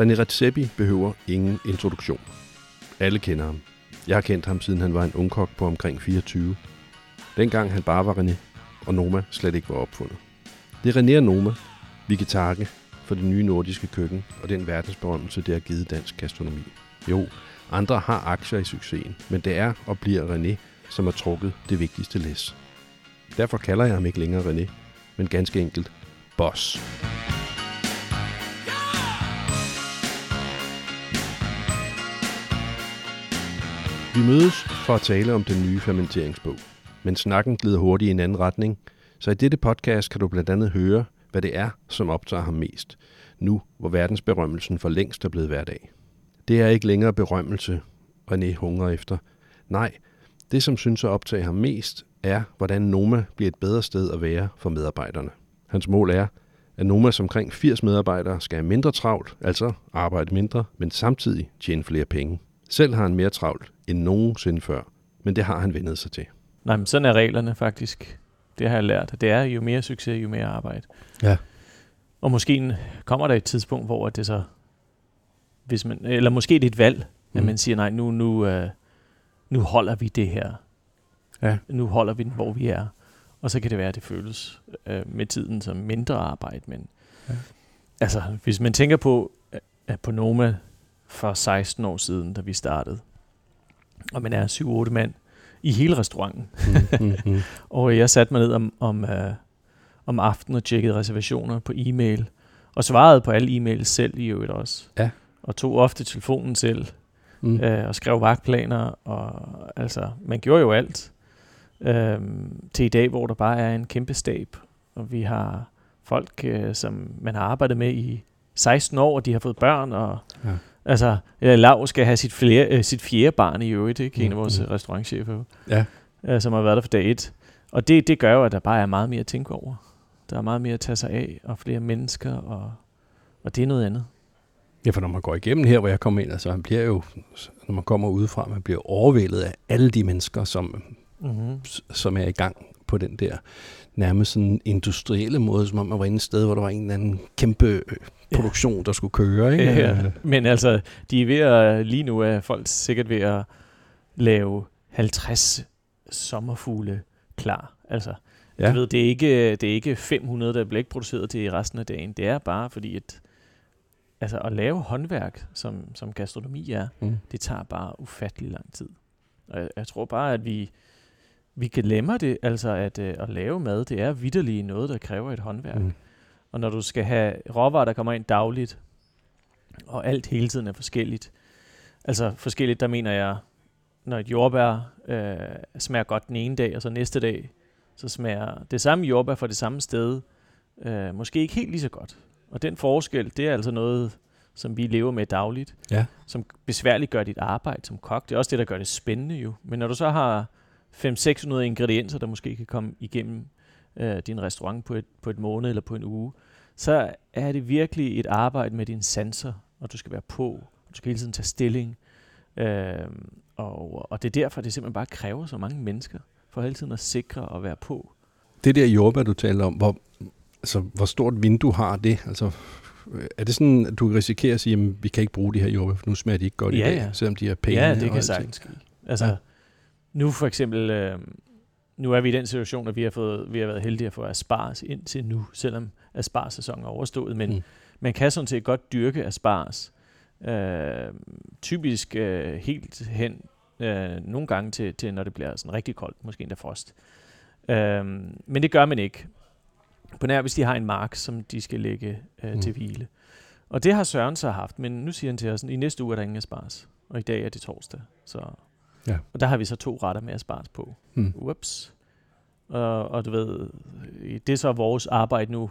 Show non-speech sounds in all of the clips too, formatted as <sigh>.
René Redzepi behøver ingen introduktion. Alle kender ham. Jeg har kendt ham, siden han var en ungkok på omkring 24. Dengang han bare var René, og Noma slet ikke var opfundet. Det er René og Noma, vi kan takke for det nye nordiske køkken og den verdensberømmelse, det har givet dansk gastronomi. Jo, andre har aktier i succesen, men det er og bliver René, som har trukket det vigtigste læs. Derfor kalder jeg ham ikke længere René, men ganske enkelt Boss. Vi mødes for at tale om den nye fermenteringsbog, men snakken glider hurtigt i en anden retning, så i dette podcast kan du blandt andet høre, hvad det er, som optager ham mest, nu hvor verdensberømmelsen for længst er blevet hverdag. Det er ikke længere berømmelse, René hungrer efter. Nej, det som synes at optage ham mest, er, hvordan Noma bliver et bedre sted at være for medarbejderne. Hans mål er, at Nomas omkring 80 medarbejdere skal have mindre travlt, altså arbejde mindre, men samtidig tjene flere penge. Selv har han mere travlt end nogensinde før, men det har han vendet sig til. Nej, men sådan er reglerne faktisk. Det har jeg lært. Det er jo mere succes, jo mere arbejde. Ja. Og måske kommer der et tidspunkt, hvor det så, hvis man, eller måske det er et valg, mm. at man siger, nej, nu, nu, uh, nu holder vi det her. Ja. Nu holder vi den, hvor vi er. Og så kan det være, at det føles uh, med tiden som mindre arbejde. Men ja. altså, hvis man tænker på, at på Noma for 16 år siden, da vi startede, og man er 7-8 mand i hele restauranten. Mm, mm, mm. <laughs> og jeg satte mig ned om, om, uh, om aftenen og tjekkede reservationer på e-mail, og svarede på alle e-mails selv i øvrigt også. Ja. Og tog ofte telefonen selv, mm. uh, og skrev vagtplaner, og altså, man gjorde jo alt. Uh, til i dag, hvor der bare er en kæmpe stab, og vi har folk, uh, som man har arbejdet med i 16 år, og de har fået børn, og ja. Altså, Lav skal have sit, flere, øh, sit fjerde barn i øvrigt, ikke? En af vores mm. restaurantchefer, ja. øh, som har været der for dag et. Og det, det gør jo, at der bare er meget mere at tænke over. Der er meget mere at tage sig af, og flere mennesker, og, og det er noget andet. Ja, for når man går igennem her, hvor jeg kommer ind, altså han bliver jo, når man kommer udefra, man bliver overvældet af alle de mennesker, som, mm-hmm. som er i gang på den der nærmest sådan industrielle måde, som om man var inde et sted, hvor der var en eller anden kæmpe øh, produktion, der skulle køre. Ikke? Ja, men altså, de er ved at, lige nu er folk sikkert ved at lave 50 sommerfugle klar. Altså, ja. du ved, det er, ikke, det er ikke 500, der bliver ikke produceret til resten af dagen. Det er bare fordi, at altså, at lave håndværk, som, som gastronomi er, mm. det tager bare ufattelig lang tid. Og jeg, jeg tror bare, at vi, vi glemmer det, altså at, øh, at lave mad, det er vidderligt noget, der kræver et håndværk. Mm. Og når du skal have råvarer, der kommer ind dagligt, og alt hele tiden er forskelligt. Altså forskelligt, der mener jeg, når et jordbær øh, smager godt den ene dag, og så næste dag, så smager det samme jordbær fra det samme sted, øh, måske ikke helt lige så godt. Og den forskel, det er altså noget, som vi lever med dagligt, ja. som besværligt gør dit arbejde som kok. Det er også det, der gør det spændende jo. Men når du så har 500-600 ingredienser, der måske kan komme igennem øh, din restaurant på et, på et måned eller på en uge, så er det virkelig et arbejde med dine sanser, og du skal være på, og du skal hele tiden tage stilling. Øh, og, og det er derfor, det simpelthen bare kræver så mange mennesker, for hele tiden at sikre at være på. Det der jordbær, du taler om, hvor, altså, hvor stort vindue har det? Altså, er det sådan, at du risikerer at sige, at vi kan ikke bruge de her jordbær, for nu smager de ikke godt ja, i dag, ja. selvom de er pæne? Ja, det kan sagtens ske. Altså, ja. nu for eksempel, øh, nu er vi i den situation, at vi har, fået, vi har været heldige at få asparges ind til nu, selvom asparges-sæsonen er overstået, men mm. man kan sådan set godt dyrke asparges. Øh, typisk øh, helt hen, øh, nogle gange til, til, når det bliver sådan rigtig koldt, måske endda frost. Øh, men det gør man ikke. På nær, hvis de har en mark, som de skal lægge øh, mm. til hvile. Og det har Søren så haft, men nu siger han til os, at i næste uge er der ingen asparges, og i dag er det torsdag. Så Ja. Og der har vi så to retter med asparges på. Mm. Ups. Og, og du ved, det er så vores arbejde nu.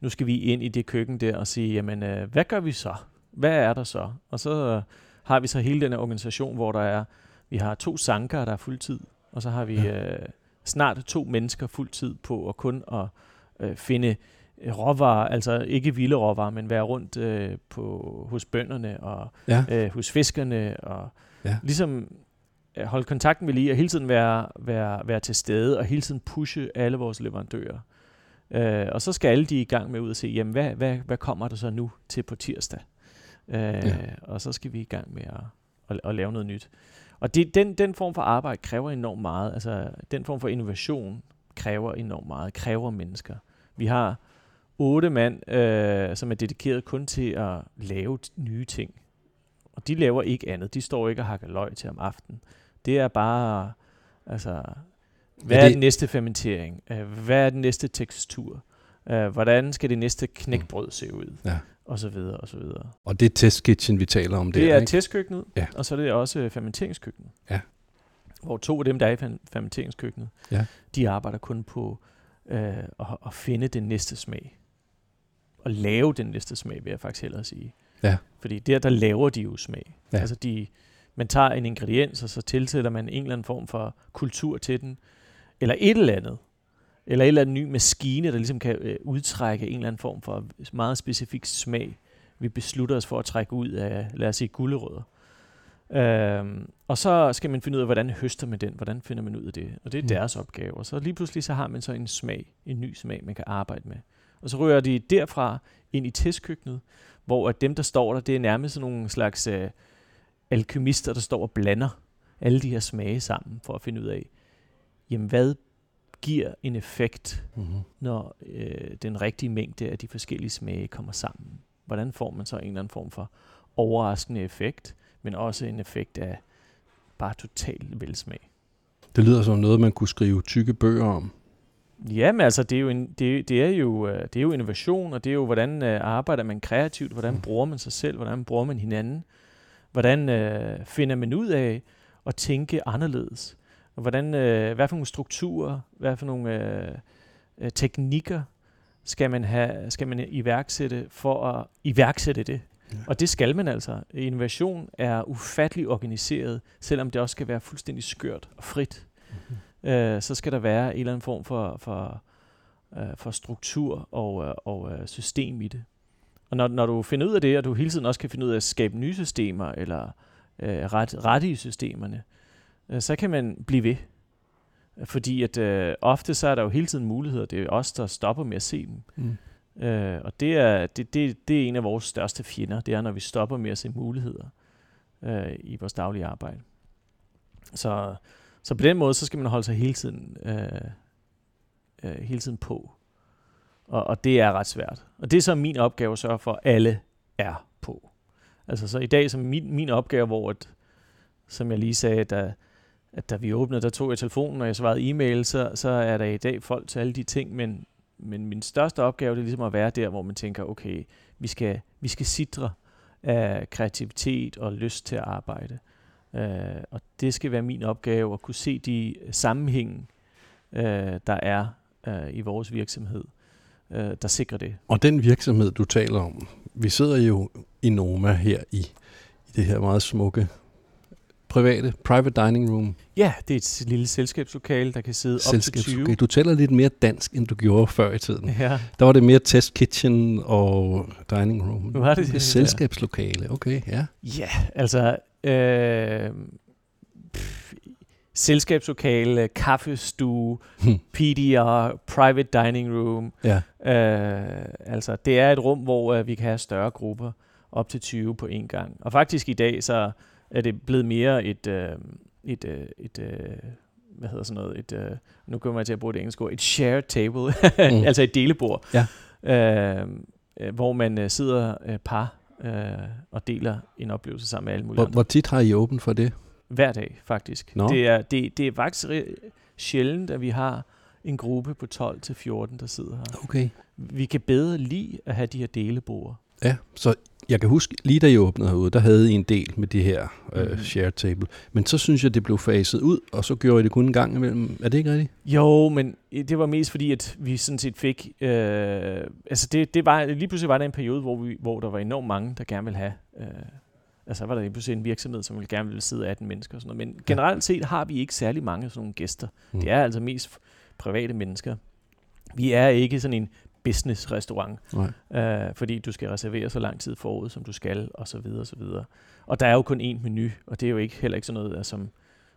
Nu skal vi ind i det køkken der og sige, jamen, øh, hvad gør vi så? Hvad er der så? Og så øh, har vi så hele den her organisation, hvor der er, vi har to sanker, der er fuldtid, og så har vi ja. øh, snart to mennesker fuldtid på at kun at øh, finde råvarer, altså ikke vilde råvarer, men være rundt øh, på, hos bønderne og ja. øh, hos fiskerne og ja. ligesom holde kontakten ved lige, og hele tiden være, være, være til stede, og hele tiden pushe alle vores leverandører. Uh, og så skal alle de i gang med ud og se, jamen hvad, hvad, hvad kommer der så nu til på tirsdag? Øh, ja. Og så skal vi i gang med at, at, at lave noget nyt. Og det, den, den form for arbejde kræver enormt meget. Altså, den form for innovation kræver enormt meget, kræver mennesker. Vi har otte mand, øh, som er dedikeret kun til at lave nye ting. Og de laver ikke andet. De står ikke og hakker løg til om aftenen. Det er bare, altså, hvad er, det... er den næste fermentering? Uh, hvad er den næste tekstur? Uh, hvordan skal det næste knækbrød se ud? Ja. Og så videre, og så videre. Og det er testkitchen, vi taler om der, Det er ikke? testkøkkenet, ja. og så er det også fermenteringskøkkenet. Ja. Hvor to af dem, der er i fermenteringskøkkenet, ja. de arbejder kun på uh, at, at finde den næste smag. Og lave den næste smag, vil jeg faktisk hellere sige. Ja. Fordi der, der laver de jo smag. Ja. Altså de, man tager en ingrediens, og så tilsætter man en eller anden form for kultur til den, eller et eller andet, eller en eller anden ny maskine, der ligesom kan øh, udtrække en eller anden form for meget specifik smag, vi beslutter os for at trække ud af, lad os sige, gulerødder. Øhm, og så skal man finde ud af, hvordan høster man den, hvordan finder man ud af det, og det er mm. deres opgave. Og så lige pludselig så har man så en smag, en ny smag, man kan arbejde med. Og så rører de derfra ind i testkøkkenet, hvor at dem, der står der, det er nærmest sådan nogle slags øh, alkymister, der står og blander alle de her smage sammen, for at finde ud af, jamen hvad giver en effekt, mm-hmm. når øh, den rigtige mængde af de forskellige smage kommer sammen. Hvordan får man så en eller anden form for overraskende effekt, men også en effekt af bare total velsmag. Det lyder som noget, man kunne skrive tykke bøger om. Ja, men altså, det er jo, en, det, det er jo, øh, det er jo innovation, og det er jo, hvordan øh, arbejder man kreativt, hvordan mm. bruger man sig selv, hvordan bruger man hinanden, hvordan øh, finder man ud af at tænke anderledes, og hvordan, øh, hvad for nogle strukturer, hvad for nogle øh, øh, teknikker skal man, have, skal man iværksætte for at iværksætte det. Ja. Og det skal man altså. Innovation er ufattelig organiseret, selvom det også skal være fuldstændig skørt og frit. Mm-hmm øh, så skal der være en eller anden form for, for, øh, for struktur og, øh, og øh, system i det. Og når, når du finder ud af det, og du hele tiden også kan finde ud af at skabe nye systemer, eller øh, ret, rette i systemerne, øh, så kan man blive ved. Fordi at øh, ofte så er der jo hele tiden muligheder. Det er os, der stopper med at se dem. Mm. Øh, og det er, det, det, det er en af vores største fjender. Det er, når vi stopper med at se muligheder øh, i vores daglige arbejde. Så så på den måde, så skal man holde sig hele tiden, øh, øh, hele tiden på. Og, og det er ret svært. Og det er så min opgave at sørge for, at alle er på. Altså så i dag, som min, min opgave, hvor at, som jeg lige sagde, da, at da vi åbnede, der tog jeg telefonen, og jeg svarede e-mail, så, så er der i dag folk til alle de ting, men, men min største opgave, det er ligesom at være der, hvor man tænker, okay, vi skal, vi skal sidre af kreativitet og lyst til at arbejde. Øh, og det skal være min opgave at kunne se de sammenhænge, øh, der er øh, i vores virksomhed, øh, der sikrer det. Og den virksomhed, du taler om, vi sidder jo i Noma her i, i det her meget smukke private, private dining room. Ja, det er et lille selskabslokale, der kan sidde op til 20. Du taler lidt mere dansk, end du gjorde før i tiden. Ja. Der var det mere test kitchen og dining room. Nu var det, det er selskabslokale, okay, ja. Ja, altså øh, pff, selskabslokale, kaffestue, hmm. PDR, private dining room. Ja. Øh, altså, det er et rum, hvor uh, vi kan have større grupper, op til 20 på en gang. Og faktisk i dag, så er det blevet mere et, uh, et, uh, et uh, hvad hedder sådan noget, et, uh, nu kommer jeg til at bruge det engelske ord, et shared table, mm. <laughs> altså et delebord, ja. uh, hvor man uh, sidder uh, par øh, og deler en oplevelse sammen med alle mulige hvor, andre. Hvor tit har I åbent for det? Hver dag, faktisk. No. Det, er, det, det er faktisk sjældent, at vi har en gruppe på 12 til 14, der sidder her. Okay. Vi kan bedre lide at have de her delebord. Ja, så jeg kan huske, lige da I åbnede herude, der havde I en del med det her uh, mm. share table. Men så synes jeg, det blev faset ud, og så gjorde I det kun en gang imellem. Er det ikke rigtigt? Jo, men det var mest fordi, at vi sådan set fik... Uh, altså, det, det var, lige pludselig var der en periode, hvor, vi, hvor der var enormt mange, der gerne ville have... Uh, altså, var der lige pludselig en virksomhed, som ville gerne ville sidde 18 mennesker og sådan noget. Men generelt set har vi ikke særlig mange sådan nogle gæster. Mm. Det er altså mest private mennesker. Vi er ikke sådan en business-restaurant, øh, fordi du skal reservere så lang tid forud, som du skal, og så videre, og så videre. Og der er jo kun én menu, og det er jo ikke heller ikke sådan noget, altså, som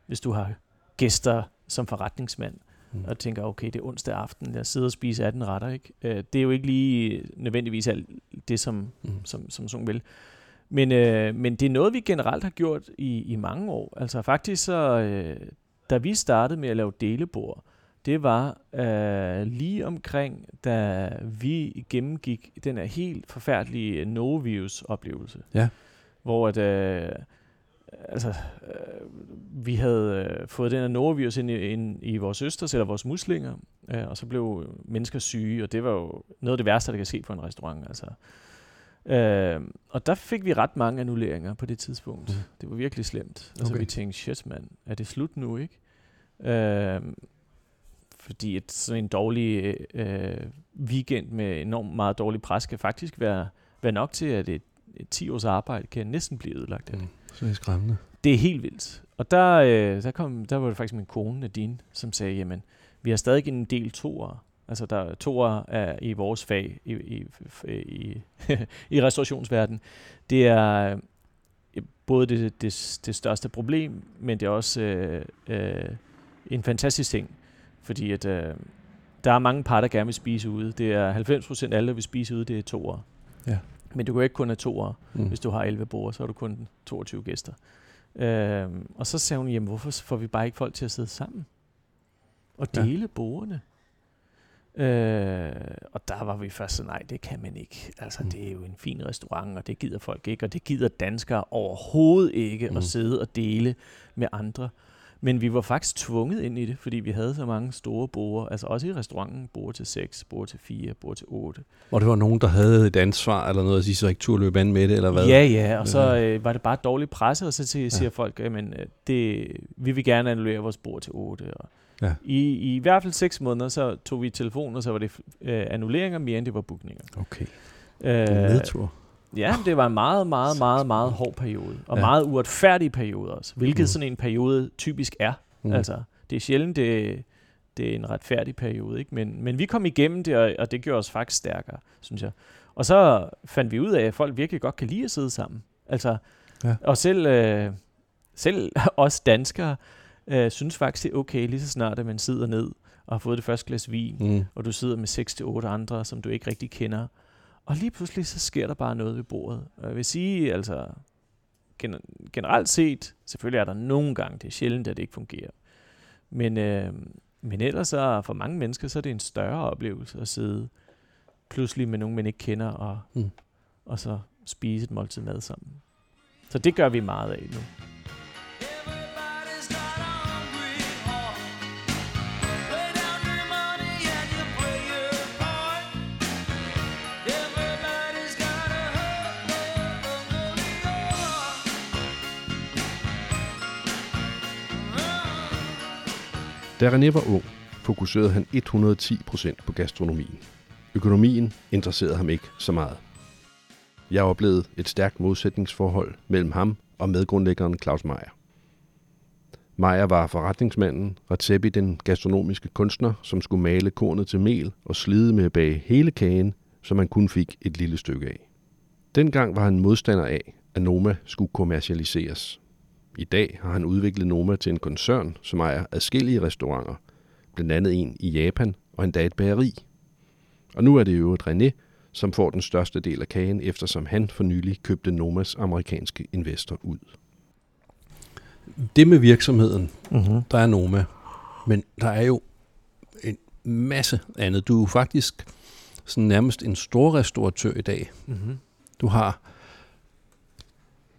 hvis du har gæster som forretningsmand, mm. og tænker, okay, det er onsdag aften, jeg sidder og spiser 18 retter, ikke? Øh, det er jo ikke lige nødvendigvis alt det, som, mm. som, som sådan vil. Men, øh, men det er noget, vi generelt har gjort i, i mange år. Altså faktisk så, øh, da vi startede med at lave delebord, det var øh, lige omkring, da vi gennemgik den her helt forfærdelige Novius-oplevelse. Ja. Hvor at, øh, altså, øh, vi havde øh, fået den her norovirus ind i, ind i vores østers, eller vores muslinger, øh, og så blev mennesker syge, og det var jo noget af det værste, der kan ske på en restaurant. Altså. Øh, og der fik vi ret mange annulleringer på det tidspunkt. Mm. Det var virkelig slemt. Altså okay. vi tænkte, shit mand, er det slut nu, ikke? Øh, fordi et, sådan en dårlig øh, weekend med enormt meget dårlig pres kan faktisk være, være nok til, at et, et 10 års arbejde kan næsten blive ødelagt af det. Mm. Så er det skræmmende. Det er helt vildt. Og der, øh, der, kom, der var det faktisk min kone, Nadine, som sagde, jamen, vi har stadig en del toer. Altså, der er toer er i vores fag i, i, i, <laughs> i restaurationsverdenen. Det er øh, både det, det, det største problem, men det er også øh, øh, en fantastisk ting. Fordi at, øh, der er mange par, der gerne vil spise ude. Det er 90% af alle, der vil spise ude, det er toer. Ja. Men du kan ikke kun have to år. Mm. Hvis du har 11 bord, så har du kun 22 gæster. Øhm, og så sagde hun, jamen hvorfor får vi bare ikke folk til at sidde sammen? Og dele ja. bordene. Øh, og der var vi først så, nej, det kan man ikke. Altså, mm. det er jo en fin restaurant, og det gider folk ikke, og det gider danskere overhovedet ikke mm. at sidde og dele med andre. Men vi var faktisk tvunget ind i det, fordi vi havde så mange store borer. Altså også i restauranten, borer til 6, borer til 4, borer til 8. Og det var nogen, der havde et ansvar eller noget, at de så ikke turde løbe an med det, eller hvad? Ja, ja, og så øh, var det bare dårligt presse, og så siger ja. folk, at øh, det, vi vil gerne annullere vores bord til 8. Og ja. i, I hvert fald 6 måneder, så tog vi telefonen, og så var det øh, annulleringer mere, end det var bookninger. Okay. Øh, nedtur. Ja, det var en meget, meget, meget, meget hård periode. Og ja. meget uretfærdig periode også. Hvilket mm. sådan en periode typisk er. Mm. Altså, det er sjældent, det, det er en retfærdig periode. Ikke? Men, men vi kom igennem det, og, og det gjorde os faktisk stærkere, synes jeg. Og så fandt vi ud af, at folk virkelig godt kan lide at sidde sammen. Altså, ja. Og selv, øh, selv <laughs> os danskere øh, synes faktisk, det er okay lige så snart, at man sidder ned og har fået det første glas vin, mm. og du sidder med 6-8 andre, som du ikke rigtig kender, og lige pludselig, så sker der bare noget ved bordet. Og jeg vil sige, altså, generelt set, selvfølgelig er der nogle gange, det er sjældent, at det ikke fungerer. Men, øh, men ellers så for mange mennesker, så er det en større oplevelse at sidde pludselig med nogen, man ikke kender, og, mm. og så spise et måltid mad sammen. Så det gør vi meget af nu. Da René var ung, fokuserede han 110% på gastronomien. Økonomien interesserede ham ikke så meget. Jeg oplevede et stærkt modsætningsforhold mellem ham og medgrundlæggeren Claus Meier. Meier var forretningsmanden, Ratsebi den gastronomiske kunstner, som skulle male kornet til mel og slide med at bage hele kagen, så man kun fik et lille stykke af. Dengang var han modstander af, at Noma skulle kommercialiseres. I dag har han udviklet Noma til en koncern, som ejer adskillige restauranter, blandt andet en i Japan og endda et bageri. Og nu er det jo et René, som får den største del af kagen, eftersom han for nylig købte Nomas amerikanske investor ud. Det med virksomheden, mm-hmm. der er Noma, men der er jo en masse andet. Du er jo faktisk sådan nærmest en stor restauratør i dag. Mm-hmm. Du har,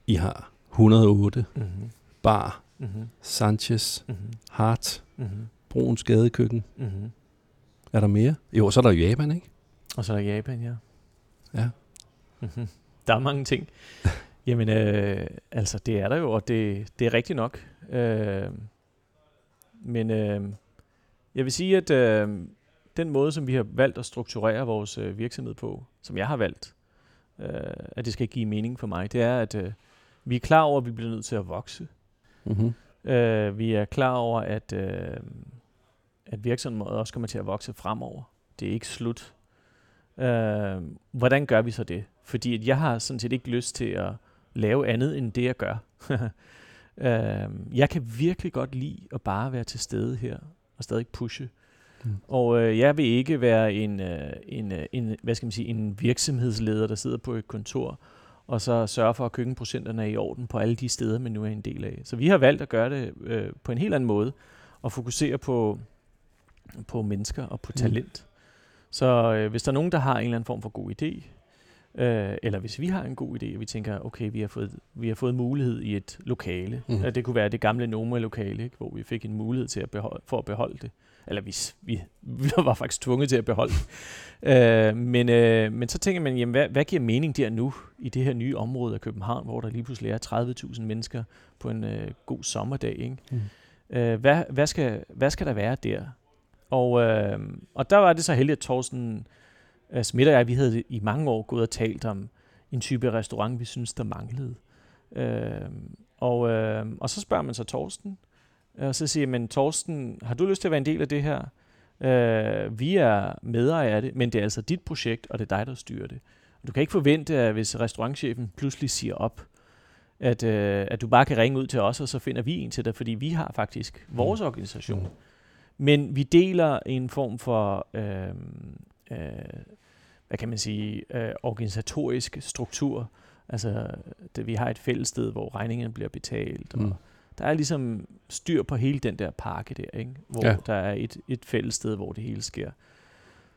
I har 108, mm-hmm. Bar, mm-hmm. Sanchez, mm-hmm. Hart, mm-hmm. Bruns Gadekøkken. Mm-hmm. Er der mere? Jo, så er der Japan, ikke? Og så er der Japan, ja. Ja. Mm-hmm. Der er mange ting. <laughs> Jamen, øh, altså, det er der jo, og det, det er rigtigt nok. Øh, men øh, jeg vil sige, at øh, den måde, som vi har valgt at strukturere vores øh, virksomhed på, som jeg har valgt, øh, at det skal give mening for mig, det er, at øh, vi er klar over, at vi bliver nødt til at vokse. Mm-hmm. Øh, vi er klar over, at, øh, at virksomheden også kommer til at vokse fremover. Det er ikke slut. Øh, hvordan gør vi så det? Fordi at jeg har sådan set ikke lyst til at lave andet end det, jeg gør. <laughs> øh, jeg kan virkelig godt lide at bare være til stede her og stadig pushe. Mm. Og øh, jeg vil ikke være en, øh, en, øh, en, hvad skal man sige, en virksomhedsleder, der sidder på et kontor og så sørge for, at køkkenprocenterne er i orden på alle de steder, man nu er en del af. Så vi har valgt at gøre det øh, på en helt anden måde, og fokusere på, på mennesker og på mm. talent. Mm. Så øh, hvis der er nogen, der har en eller anden form for god idé, øh, eller hvis vi har en god idé, og vi tænker, okay, vi har fået, vi har fået mulighed i et lokale. Mm. det kunne være det gamle Noma-lokale, ikke, hvor vi fik en mulighed til at beholde, for at beholde det. Eller vi, vi, vi <laughs> var faktisk tvunget til at beholde øh, men, øh, men så tænker man, jamen, hvad, hvad giver mening der nu i det her nye område af København, hvor der lige pludselig er 30.000 mennesker på en øh, god sommerdag? Ikke? Mm. Øh, hvad, hvad, skal, hvad skal der være der? Og, øh, og der var det så heldigt, at Thorsten uh, Smidt og jeg, vi havde i mange år gået og talt om en type restaurant, vi synes, der manglede. Uh, og, uh, og så spørger man så Thorsten, og så siger man, Thorsten, har du lyst til at være en del af det her? Uh, vi er medejere af det, men det er altså dit projekt, og det er dig, der styrer det. Og du kan ikke forvente, at hvis restaurantchefen pludselig siger op, at, uh, at du bare kan ringe ud til os, og så finder vi en til dig, fordi vi har faktisk vores mm. organisation. Mm. Men vi deler en form for, øh, øh, hvad kan man sige, øh, organisatorisk struktur. Altså, det, vi har et fælles sted, hvor regningen bliver betalt, mm. Der er ligesom styr på hele den der pakke der, ikke? hvor ja. der er et, et fælles sted, hvor det hele sker.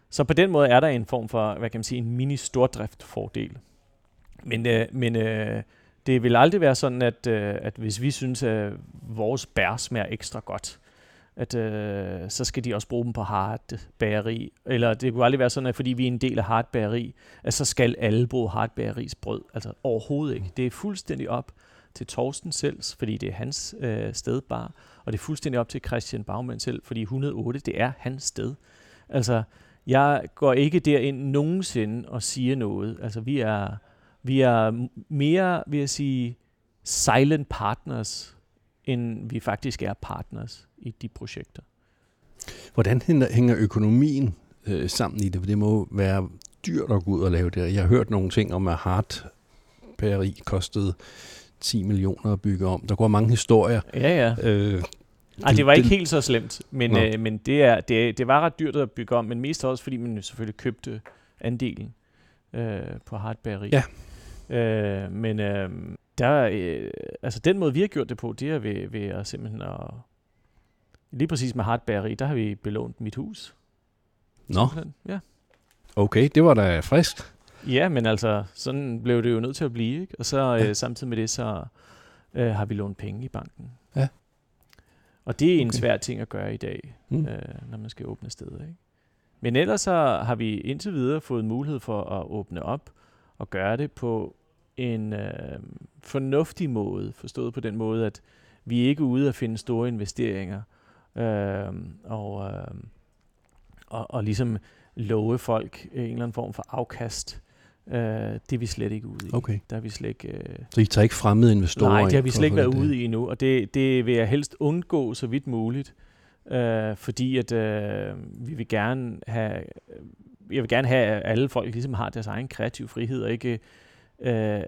Så på den måde er der en form for, hvad kan man sige, en mini-stordrift-fordel. Men, øh, men øh, det vil aldrig være sådan, at, øh, at hvis vi synes, at vores bær smager ekstra godt, at øh, så skal de også bruge dem på hard bageri. Eller det kunne aldrig være sådan, at fordi vi er en del af hard bageri, at så skal alle bruge hard bageris brød. Altså overhovedet ikke. Det er fuldstændig op til Torsten selv, fordi det er hans øh, stedbar, og det er fuldstændig op til Christian Baumann selv, fordi 108, det er hans sted. Altså, jeg går ikke derind nogensinde og siger noget. Altså, vi er, vi er mere, vil jeg sige, silent partners, end vi faktisk er partners i de projekter. Hvordan hænger økonomien øh, sammen i det? For det må være dyrt at gå ud og lave det. Jeg har hørt nogle ting om, at Hart Pæri kostede 10 millioner at bygge om. Der går mange historier. Ja, ja. Øh, ej, det var ikke helt så slemt, men, øh, men det, er, det, det var ret dyrt at bygge om, men mest også fordi man selvfølgelig købte andelen øh, på Hartberg. Ja. Øh, men øh, der, øh, altså den måde, vi har gjort det på, det er ved, ved at simpelthen at... Lige præcis med Hartberg, der har vi belånt mit hus. Nå. Ja. Okay, det var da friskt. Ja, men altså, sådan blev det jo nødt til at blive, ikke? Og så ja. øh, samtidig med det, så øh, har vi lånt penge i banken. Ja. Og det er en okay. svær ting at gøre i dag, mm. øh, når man skal åbne steder, ikke? Men ellers så har vi indtil videre fået mulighed for at åbne op og gøre det på en øh, fornuftig måde, forstået på den måde, at vi er ikke ude at finde store investeringer øh, og, øh, og, og ligesom love folk en eller anden form for afkast. Øh, det er vi slet ikke ude i. Okay. Der er vi slet ikke, øh, Så I tager ikke fremmede investorer Nej, det har vi slet ikke været ude i endnu, og det, det vil jeg helst undgå så vidt muligt, øh, fordi at øh, vi vil gerne have jeg vil gerne have, at alle folk ligesom har deres egen kreative frihed, og ikke øh,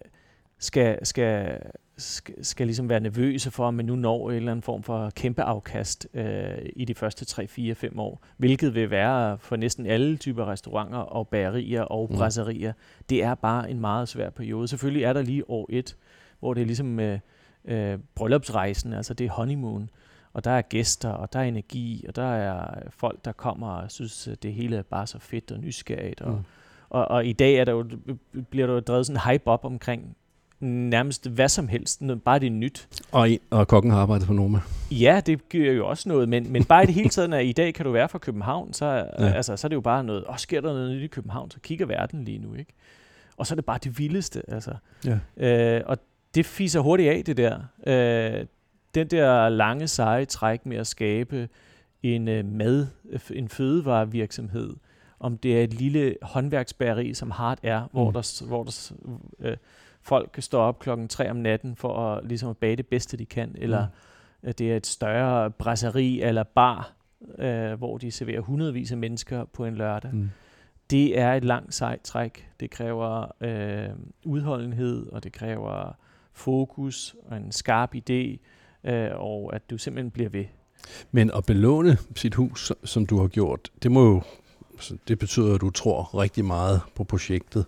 skal, skal, skal, skal ligesom være nervøse for, at man nu når en eller anden form for kæmpe afkast øh, i de første 3, 4, 5 år, hvilket vil være for næsten alle typer restauranter og bagerier og mm. brasserier. Det er bare en meget svær periode. Selvfølgelig er der lige år et, hvor det er ligesom øh, øh, bryllupsrejsen, altså det er honeymoon, og der er gæster, og der er energi, og der er folk, der kommer og synes, at det hele er bare så fedt og nysgerrigt, og mm og, og i dag er der jo, bliver der jo drevet sådan en hype op omkring nærmest hvad som helst, bare det er nyt. Og, og kokken har arbejdet for Noma. Ja, det gør jo også noget, men, men bare i det hele taget, når i dag kan du være fra København, så, ja. altså, så er det jo bare noget, og sker der noget nyt i København, så kigger verden lige nu, ikke? Og så er det bare det vildeste, altså. Ja. Øh, og det fiser hurtigt af, det der. Øh, den der lange, seje træk med at skabe en uh, mad, en fødevarevirksomhed, om det er et lille håndværksbæreri, som Hart er, hvor mm. der, hvor der øh, folk står op klokken 3 om natten for at, ligesom at bage det bedste, de kan, eller mm. det er et større brasserie eller bar, øh, hvor de serverer hundredvis af mennesker på en lørdag. Mm. Det er et langt sejt træk. Det kræver øh, udholdenhed, og det kræver fokus og en skarp idé, øh, og at du simpelthen bliver ved. Men at belåne sit hus, som du har gjort, det må jo så det betyder, at du tror rigtig meget på projektet.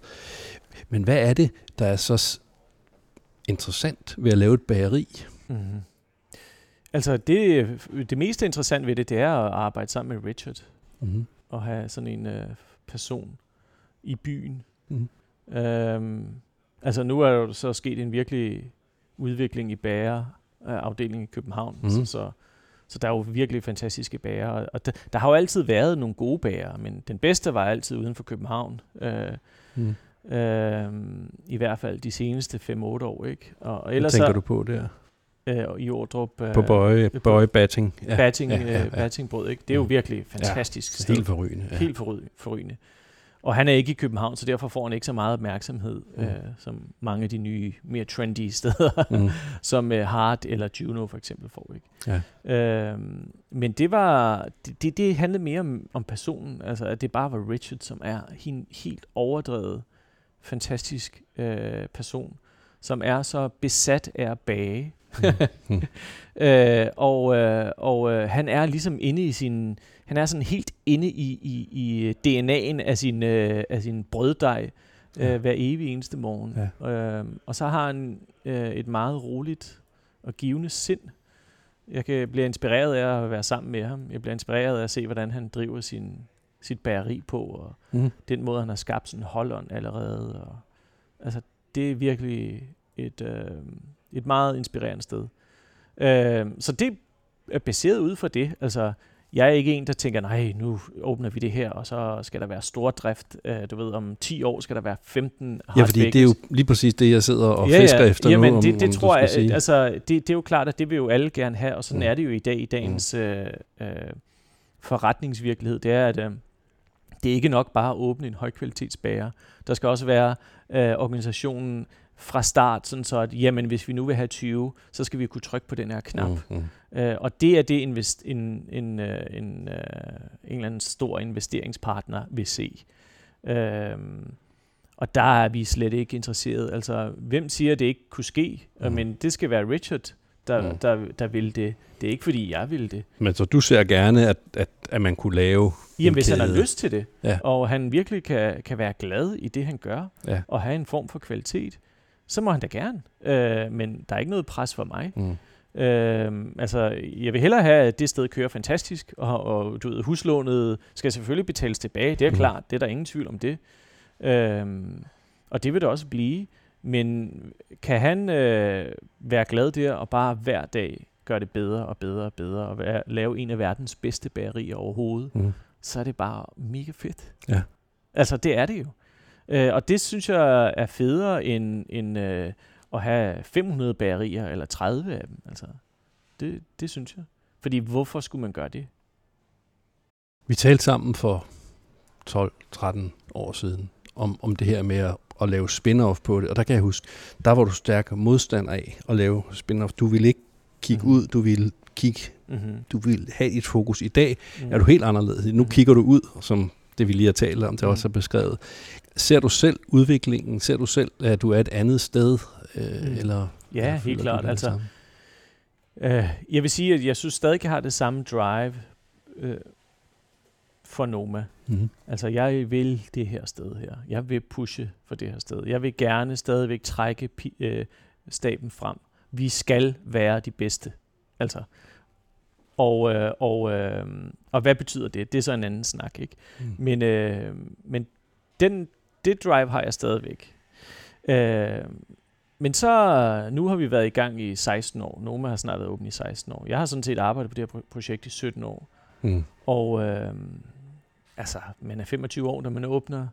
Men hvad er det, der er så interessant ved at lave et bageri? Mm-hmm. Altså det, det mest interessante ved det, det er at arbejde sammen med Richard. Mm-hmm. Og have sådan en uh, person i byen. Mm-hmm. Øhm, altså nu er der så sket en virkelig udvikling i bager afdelingen i København. Mm-hmm. Så, så, så der er jo virkelig fantastiske bager. Og der, der har jo altid været nogle gode bager, men den bedste var altid uden for København. Øh, mm. Øh, I hvert fald de seneste 5-8 år. Ikke? Og, ellers Hvad tænker så, du på der? øh, i Ordrup. Øh, på Bøje, Bøje Batting. Ja. Batting, ja, ja, ja. Øh, battingbrød, ikke? Det er jo mm. virkelig fantastisk. Ja, helt forrygende. Ja. Helt forrygende. Og han er ikke i København, så derfor får han ikke så meget opmærksomhed, mm. øh, som mange af de nye, mere trendy steder, mm. <laughs> som øh, Hart eller Juno for eksempel får. Ikke? Ja. Øh, men det var det, det, handlede mere om, om personen, altså at det bare var Richard, som er en helt overdrevet, fantastisk øh, person, som er så besat af at bage, <laughs> mm. øh, og øh, og øh, han er ligesom inde i sin, han er sådan helt inde i, i, i DNA'en af sin, øh, af sin brøddej øh, ja. hver evig eneste morgen. Ja. Øh, og så har han øh, et meget roligt og givende sind. Jeg kan blive inspireret af at være sammen med ham. Jeg bliver inspireret af at se, hvordan han driver sin, sit bageri på, og mm. den måde, han har skabt sådan Holland allerede. Og, altså, det er virkelig et, øh, et meget inspirerende sted. Øh, så det er baseret ud fra det. Altså, jeg er ikke en, der tænker, nej, nu åbner vi det her, og så skal der være stor drift. Øh, du ved, om 10 år skal der være 15 Ja, fordi det er jo lige præcis det, jeg sidder og ja, fisker ja. efter Jamen, nu. det, det om tror jeg, sige. altså, det, det er jo klart, at det vil jo alle gerne have, og sådan mm. er det jo i dag, i dagens mm. øh, øh, forretningsvirkelighed. Det er, at øh, det er ikke nok bare at åbne en højkvalitetsbager. Der skal også være øh, organisationen fra start, sådan så at, jamen, hvis vi nu vil have 20, så skal vi kunne trykke på den her knap. Mm, mm. Øh, og det er det, invest, en, en, øh, en, øh, en eller anden stor investeringspartner vil se. Øh, og der er vi slet ikke interesseret. Altså, hvem siger, at det ikke kunne ske? Mm. Men det skal være Richard, der, mm. der, der vil det. Det er ikke, fordi jeg vil det. Men så du ser gerne, at, at, at man kunne lave Jamen, hvis kæde. han har lyst til det, ja. og han virkelig kan, kan være glad i det, han gør, ja. og have en form for kvalitet, så må han da gerne. Øh, men der er ikke noget pres for mig. Mm. Øh, altså, jeg vil hellere have, at det sted kører fantastisk, og, og du ved, huslånet skal selvfølgelig betales tilbage. Det er mm. klart, det er der ingen tvivl om det. Øh, og det vil det også blive. Men kan han øh, være glad der, og bare hver dag gøre det bedre og bedre og bedre, og være, lave en af verdens bedste bagerier overhovedet, mm. så er det bare mega fedt. Ja. Altså, det er det jo. Øh, og det synes jeg er federe end, end øh, at have 500 bagerier eller 30 af dem. Altså, det, det synes jeg. Fordi hvorfor skulle man gøre det? Vi talte sammen for 12-13 år siden om, om det her med at, at lave spin-off på det. Og der kan jeg huske, der var du stærk modstand af at lave spin-off. Du ville ikke kigge mm-hmm. ud, du ville kigge, mm-hmm. du vil have et fokus. I dag mm-hmm. er du helt anderledes. Nu mm-hmm. kigger du ud, som det vi lige har talt om, det også er beskrevet. Ser du selv udviklingen? Ser du selv, at du er et andet sted? Øh, mm. eller, ja, eller helt klart. Altså, øh, jeg vil sige, at jeg synes stadig, jeg har det samme drive øh, for Noma. Mm. Altså, jeg vil det her sted her. Jeg vil pushe for det her sted. Jeg vil gerne stadigvæk trække øh, staben frem. Vi skal være de bedste. Altså, og, øh, og, øh, og hvad betyder det? Det er så en anden snak, ikke? Mm. Men, øh, men den, det drive har jeg stadigvæk. Øh, men så, nu har vi været i gang i 16 år. Noma har snart været åben i 16 år. Jeg har sådan set arbejdet på det her projekt i 17 år. Mm. Og øh, altså, man er 25 år, når man åbner.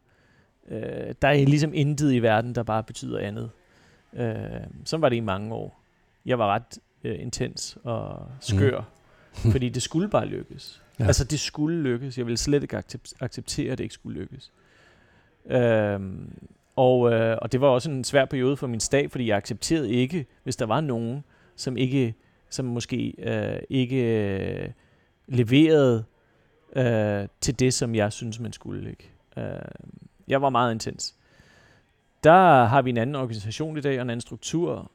Øh, der er ligesom intet i verden, der bare betyder andet. Øh, så var det i mange år. Jeg var ret øh, intens og skør. Mm <laughs> fordi det skulle bare lykkes. Ja. Altså, det skulle lykkes. Jeg ville slet ikke acceptere, at det ikke skulle lykkes. Øhm, og, øh, og det var også en svær periode for min stab, fordi jeg accepterede ikke, hvis der var nogen, som ikke, som måske øh, ikke øh, leverede øh, til det, som jeg synes, man skulle. Ikke? Øh, jeg var meget intens. Der har vi en anden organisation i dag, og en anden struktur,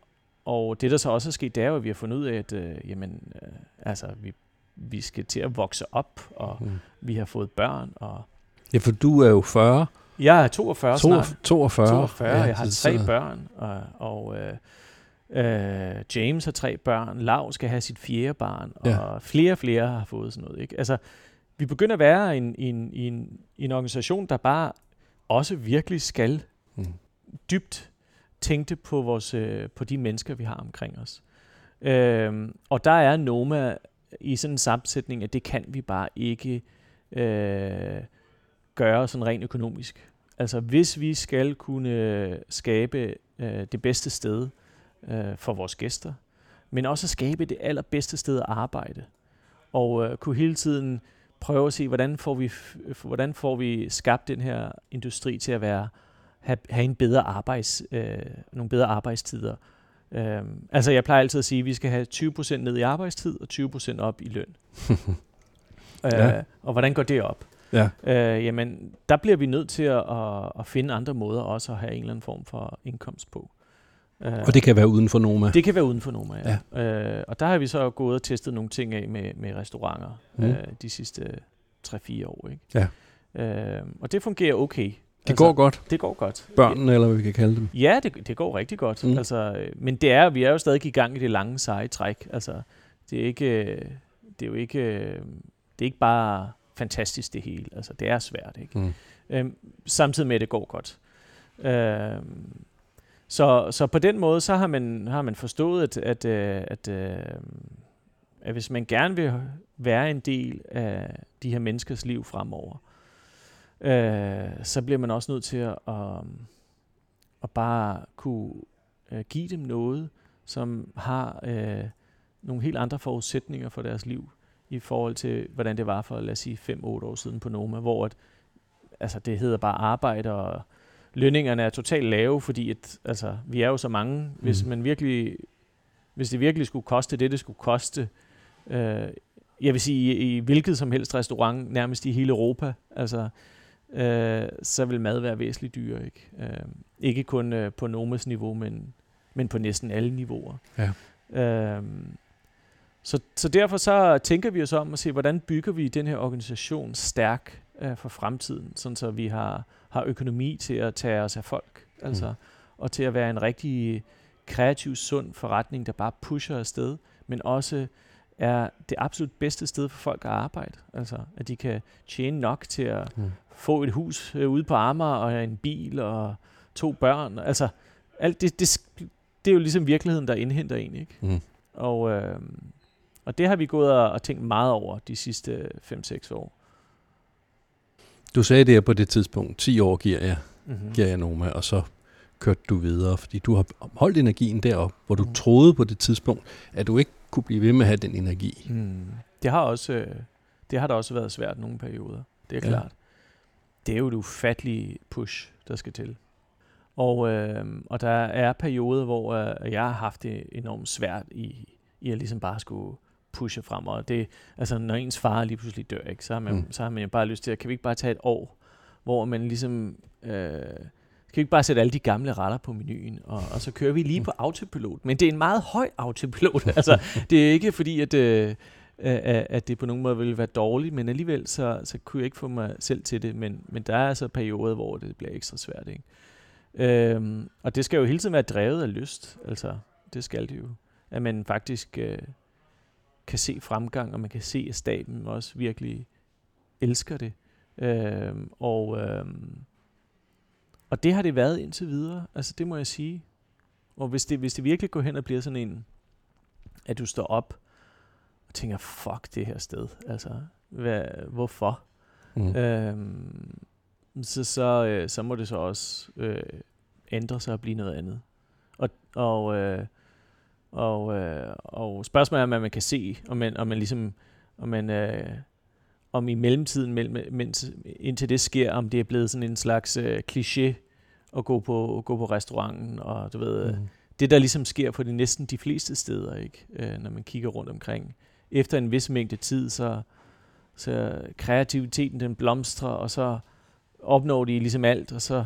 og det, der så også er sket, det er jo, at vi har fundet ud af, at øh, jamen, øh, altså, vi, vi skal til at vokse op, og mm. vi har fået børn. Og ja, for du er jo 40. Jeg er 42 snart. 42. 42, ja, jeg har tre så... børn, og, og, øh, Øh, James har tre børn, Lav skal have sit fjerde barn, ja. og flere og flere har fået sådan noget. Ikke? Altså, vi begynder at være en, en, en, en organisation, der bare også virkelig skal mm. dybt tænke på, vores, øh, på de mennesker, vi har omkring os. Øh, og der er Noma i sådan en sammensætning, at det kan vi bare ikke øh, gøre sådan rent økonomisk. Altså hvis vi skal kunne skabe øh, det bedste sted øh, for vores gæster, men også skabe det allerbedste sted at arbejde, og øh, kunne hele tiden prøve at se, hvordan får vi, hvordan får vi skabt den her industri til at være have, have en bedre arbejds, øh, nogle bedre arbejdstider. Øh, altså jeg plejer altid at sige, at vi skal have 20% ned i arbejdstid og 20% op i løn. <laughs> ja. øh, og hvordan går det op? Ja. Øh, jamen, der bliver vi nødt til at, at, at finde andre måder også at have en eller anden form for indkomst på. Øh, og det kan være uden for Noma? Det kan være uden for Noma, ja. ja. Øh, og der har vi så gået og testet nogle ting af med, med restauranter mm. øh, de sidste 3-4 år. Ikke? Ja. Øh, og det fungerer okay. Det altså, går godt. Det går godt. Børnene, eller hvad vi kan kalde dem. Ja, det, det går rigtig godt. Mm. Altså, øh, men det er, vi er jo stadig i gang i det lange, seje træk. Altså, det er ikke, det er jo ikke, det er ikke bare fantastisk det hele. Altså, det er svært, ikke? Mm. Øhm, samtidig med, at det går godt. Øhm, så, så på den måde, så har man, har man forstået, at, at, øh, at, øh, at, hvis man gerne vil være en del af de her menneskers liv fremover, øh, så bliver man også nødt til at, at, at bare kunne øh, give dem noget, som har øh, nogle helt andre forudsætninger for deres liv, i forhold til, hvordan det var for, lad os sige, 5-8 år siden på Noma, hvor at, altså, det hedder bare arbejde, og lønningerne er totalt lave, fordi at, altså, vi er jo så mange. Mm. Hvis man virkelig, hvis det virkelig skulle koste det, det skulle koste, øh, jeg vil sige, i, i hvilket som helst restaurant, nærmest i hele Europa, altså, øh, så vil mad være væsentligt dyrere. Ikke, øh, ikke kun øh, på Nomas niveau, men, men på næsten alle niveauer. Ja. Øh, så, så derfor så tænker vi os om at se, hvordan bygger vi den her organisation stærk øh, for fremtiden, sådan så vi har, har økonomi til at tage os af folk, altså, mm. og til at være en rigtig kreativ, sund forretning, der bare pusher afsted, men også er det absolut bedste sted for folk at arbejde. Altså, at de kan tjene nok til at mm. få et hus øh, ude på Amager, og en bil, og to børn. Altså, alt det, det, det er jo ligesom virkeligheden, der indhenter en, ikke? Mm. Og, øh, og det har vi gået og, og tænkt meget over de sidste 5-6 år. Du sagde det på det tidspunkt, 10 år giver jeg, mm-hmm. giver jeg Noma, og så kørte du videre, fordi du har holdt energien derop, hvor du mm. troede på det tidspunkt, at du ikke kunne blive ved med at have den energi. Mm. Det har også øh, det har da også været svært nogle perioder. Det er ja. klart. Det er jo et ufatteligt push, der skal til. Og, øh, og der er perioder, hvor øh, jeg har haft det enormt svært i, i at ligesom bare skulle pushe frem. Og det, altså, når ens far lige pludselig dør, ikke, så, har man, mm. så har man jo bare lyst til, at kan vi ikke bare tage et år, hvor man ligesom... Øh, kan vi ikke bare sætte alle de gamle retter på menuen, og, og så kører vi lige på autopilot. Men det er en meget høj autopilot. <laughs> altså, det er ikke fordi, at, øh, at det på nogen måde ville være dårligt, men alligevel så, så kunne jeg ikke få mig selv til det. Men, men der er altså perioder, hvor det bliver ekstra svært. Ikke? Øhm, og det skal jo hele tiden være drevet af lyst. Altså, det skal det jo. At man faktisk øh, kan se fremgang, og man kan se, at staten også virkelig elsker det. Øhm, og, øhm, og det har det været indtil videre, altså det må jeg sige. Og hvis det, hvis det virkelig går hen og bliver sådan en, at du står op og tænker, fuck det her sted, altså, hvad, hvorfor? Mm. Øhm, så, så, øh, så må det så også øh, ændre sig og blive noget andet. Og, og øh, og, øh, og spørgsmålet er, om man kan se, om man, om man ligesom, om man, øh, om i mellemtiden, mellem, mens, indtil det sker, om det er blevet sådan en slags øh, kliché at gå på, gå på restauranten, og du ved, mm. det der ligesom sker på de næsten de fleste steder, ikke, øh, når man kigger rundt omkring. Efter en vis mængde tid, så, så kreativiteten den blomstrer, og så opnår de ligesom alt, og så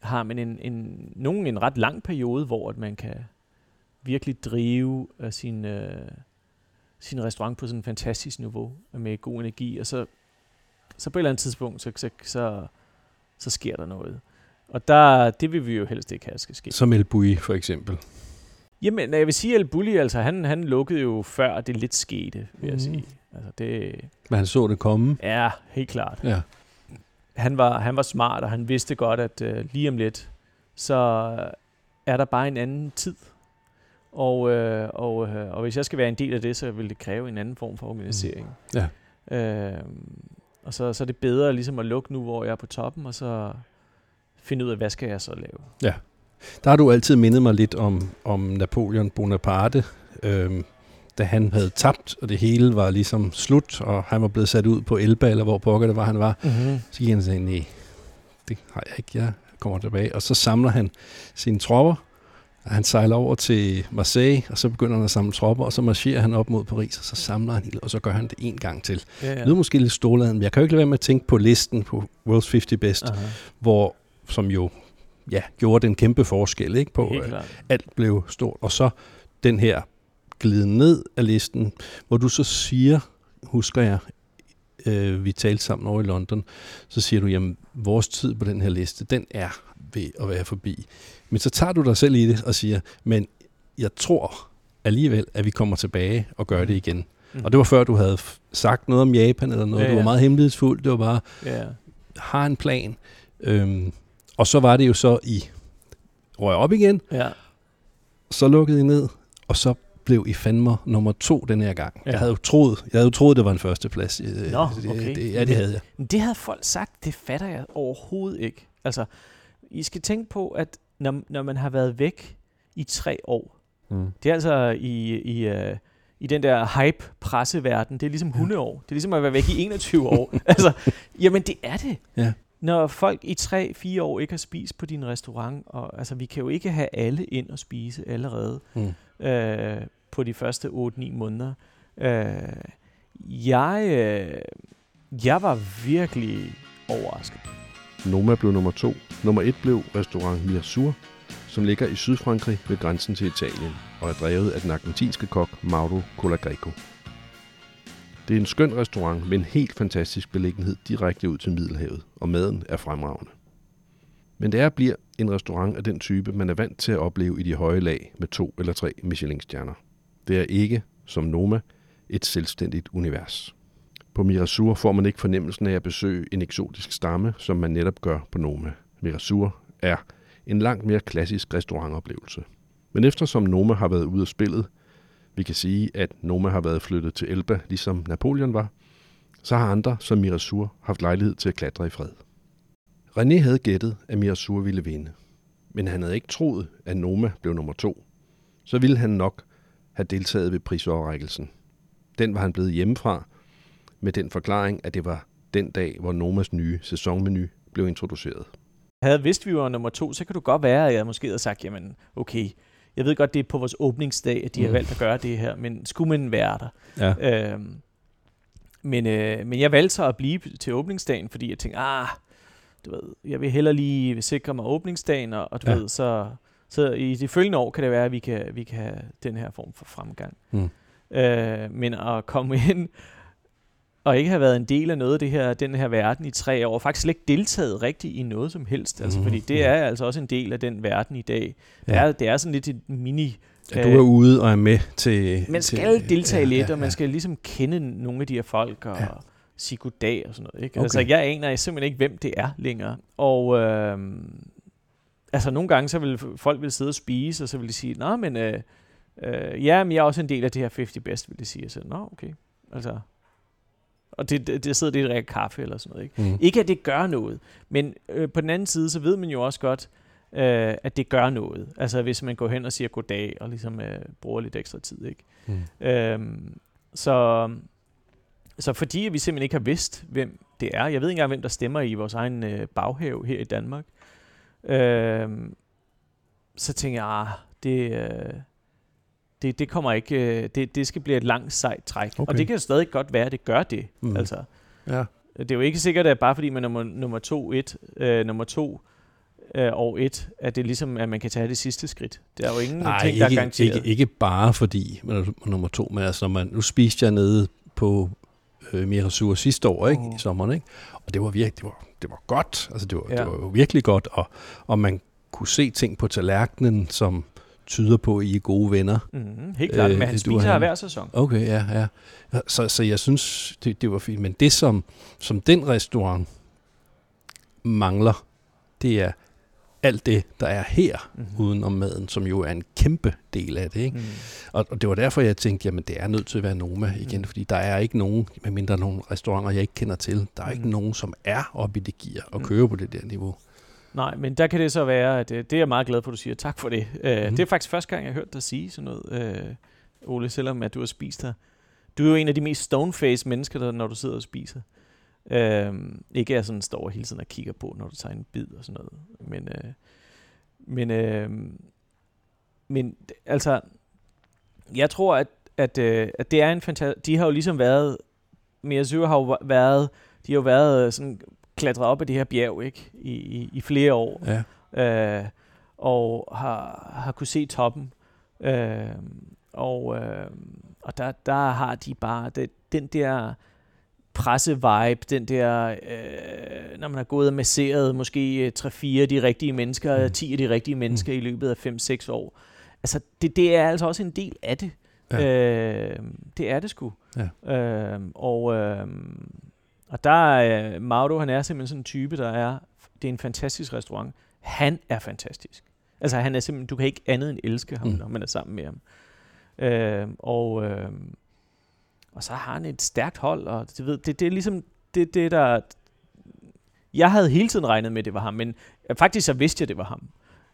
har man en, en, nogen en ret lang periode, hvor at man kan, virkelig drive uh, sin, uh, sin restaurant på sådan en fantastisk niveau med god energi, og så, så på et eller andet tidspunkt, så, så, så, så sker der noget. Og der, det vil vi jo helst ikke have, skal ske. Som El Bui for eksempel. Jamen, jeg vil sige, at Bulli, altså, han, han lukkede jo før det lidt skete, vil jeg Mhm. sige. Altså, det Men han så det komme. er helt klart. Ja. Han var, han var smart, og han vidste godt, at øh, lige om lidt, så er der bare en anden tid. Og, øh, og, øh, og hvis jeg skal være en del af det, så vil det kræve en anden form for organisering. Ja. Øh, og så, så er det bedre ligesom at lukke nu, hvor jeg er på toppen, og så finde ud af, hvad skal jeg så lave. Der har du altid mindet mig lidt om, om Napoleon Bonaparte, øhm, da han havde tabt, og det hele var ligesom slut, og han var blevet sat ud på Elba, eller hvor pokker det var, han var. Mm-hmm. Så gik han sagde, nej, det har jeg ikke, jeg kommer tilbage. Og så samler han sine tropper, han sejler over til Marseille, og så begynder han at samle tropper, og så marcherer han op mod Paris, og så samler han og så gør han det en gang til. Ja, Det ja. lyder måske lidt ståladen, men jeg kan jo ikke lade være med at tænke på listen på World's 50 Best, Aha, hvor, som jo ja, gjorde den kæmpe forskel ikke på, helt øh, alt blev stort. Og så den her glide ned af listen, hvor du så siger, husker jeg, øh, vi talte sammen over i London, så siger du, jamen vores tid på den her liste, den er ved at være forbi. Men så tager du dig selv i det og siger, men jeg tror alligevel, at vi kommer tilbage og gør det igen. Mm. Og det var før du havde sagt noget om Japan eller noget. Ja, Du var ja. meget hemmelighedsfuld. Det var bare, Ja. har en plan. Øhm, og så var det jo så, I røg op igen, ja. så lukkede I ned, og så blev I fandme nummer to den her gang. Ja. Jeg havde jo troet, jeg havde jo troet, det var en førsteplads. Øh, Nå, det, okay. det, ja, det havde jeg. Men det havde folk sagt, det fatter jeg overhovedet ikke. Altså, I skal tænke på, at når, når man har været væk i tre år, Mm. det er altså i, i, uh, i den der hype-presseverden, det er ligesom hundeår. Det er ligesom at være væk i 21 år. <laughs> altså, jamen det er det. Ja. Når folk i 3-4 år ikke har spist på din restaurant, og altså, vi kan jo ikke have alle ind og spise allerede Mm. øh, på de første 8-9 måneder. Øh, jeg, øh, jeg var virkelig overrasket. Noma blev nummer to. Nummer et blev restaurant Mirsur, som ligger i Sydfrankrig ved grænsen til Italien, og er drevet af den argentinske kok Mauro Colagreco. Det er en skøn restaurant med en helt fantastisk beliggenhed direkte ud til Middelhavet, og maden er fremragende. Men det er og bliver en restaurant af den type, man er vant til at opleve i de høje lag med to eller tre Michelin-stjerner. Det er ikke, som Noma, et selvstændigt univers. På Mirasur får man ikke fornemmelsen af at besøge en eksotisk stamme, som man netop gør på Noma. Mirasur er en langt mere klassisk restaurantoplevelse. Men eftersom Noma har været ude af spillet, vi kan sige, at Noma har været flyttet til Elba, ligesom Napoleon var, så har andre som Mirasur haft lejlighed til at klatre i fred. René havde gættet, at Mirasur ville vinde. Men han havde ikke troet, at Noma blev nummer to. Så ville han nok have deltaget ved prisoverrækkelsen. Den var han blevet hjemmefra, med den forklaring, at det var den dag, hvor Nomas nye sæsonmenu blev introduceret. Havde vidst, vi var nummer to, så kan du godt være, at jeg måske havde sagt, jamen okay, jeg ved godt, det er på vores åbningsdag, at de har Mm. valgt at gøre det her, men skulle man være der? Ja. Øhm, men, øh, men jeg valgte så at blive til åbningsdagen, fordi jeg tænkte, ah, du ved, jeg vil hellere lige sikre mig åbningsdagen, og, og du Ja. ved, så, så i de følgende år kan det være, at vi kan, vi kan have den her form for fremgang. Mm. Øh, men at komme <laughs> ind og ikke have været en del af noget af det her, den her verden i tre år, faktisk slet ikke deltaget rigtigt i noget som helst, altså, Mhm. fordi det er altså også en del af den verden i dag. Det, er, det er sådan lidt et mini... At du er ude og er med til... Man til, skal deltage ja, lidt, ja, og man ja. skal ligesom kende nogle af de her folk, og Ja. ja. sige goddag og sådan noget. Ikke? Okay. Altså, jeg aner simpelthen ikke, hvem det er længere. Og øh, altså, nogle gange, så vil folk vil sidde og spise, og så vil de sige, nå, men, øh, øh, ja, men jeg er også en del af det her 50 Best, vil de sige. Så, nå, okay. Altså, og det, det, det sidder det og drikker kaffe eller sådan noget. Ikke? Mm. Ikke at det gør noget, men øh, på den anden side, så ved man jo også godt, øh, at det gør noget. Altså hvis man går hen og siger goddag, og ligesom øh, bruger lidt ekstra tid. Ikke? Mm. Øhm, så, så fordi vi simpelthen ikke har vidst, hvem det er, jeg ved ikke engang, hvem der stemmer i vores egen øh, baghave her i Danmark, øhm, så tænker jeg, ah, det, øh, det, det kommer ikke, øh, det, det skal blive et langt sejt træk. Okay. Og det kan jo stadig godt være, at det gør det. Mm. Altså, Ja. det er jo ikke sikkert, at bare fordi man er nummer, nummer to, et, øh, nummer to øh, år et, at det ligesom, at man kan tage det sidste skridt. Det er jo ingen Nej, ting, der er ikke, garanteret. ikke, ikke bare fordi man er nummer to, men altså, når man, nu spiste jeg nede på øh, Mirasur sidste år, ikke? Åh. I sommeren, ikke? Og det var virkelig, det var, det var godt. Altså, det var, ja. Ja. det var jo virkelig godt, og, og man kunne se ting på tallerkenen, som tyder på, at I er gode venner. Mm, helt klart, øh, men han spiser han. hver sæson. Okay, ja, ja. Så, så jeg synes, det, det var fint. Men det, som, som den restaurant mangler, det er alt det, der er her, mm-hmm. uden om maden, som jo er en kæmpe del af det. Ikke? Mm. Og, og det var derfor, jeg tænkte, jamen det er nødt til at være Noma igen, mm. fordi der er ikke nogen, medmindre nogle restauranter, jeg ikke kender til, der er mm. ikke nogen, som er oppe i det gear og mm. kører på det der niveau. Nej, men der kan det så være, at det er jeg meget glad for, at du siger. Tak for det. Uh, mm. Det er faktisk første gang, jeg har hørt dig sige sådan noget, uh, Ole, selvom at du har spist her. Du er jo en af de mest stoneface mennesker, der, når du sidder og spiser. Uh, ikke er sådan står hele tiden og kigger på, når du tager en bid og sådan noget. Men, uh, men, uh, men altså, jeg tror, at, at, uh, at det er en fantastisk... De har jo ligesom været... Miyazu har jo været... De har jo været sådan klatret op ad det her bjerg ikke i, i, i flere år. Ja. Øh, og har, har kunne se toppen. Øh, og øh, og der, der har de bare det, den der presse-vibe, den der, øh, når man har gået og masseret måske 3-4 af de rigtige mennesker, mm. 10 af de rigtige mennesker mm. i løbet af 5-6 år. Altså, det, det er altså også en del af det. Ja. Øh, det er det sgu. Ja. Øh, og, øh, og der er uh, Mauro, han er simpelthen sådan en type, der er, det er en fantastisk restaurant. Han er fantastisk. Altså han er simpelthen, du kan ikke andet end elske ham, mm. når man er sammen med ham. Uh, og, uh, og så har han et stærkt hold, og det, ved, det, det er ligesom det, det der... Jeg havde hele tiden regnet med, at det var ham, men faktisk så vidste jeg, at det var ham.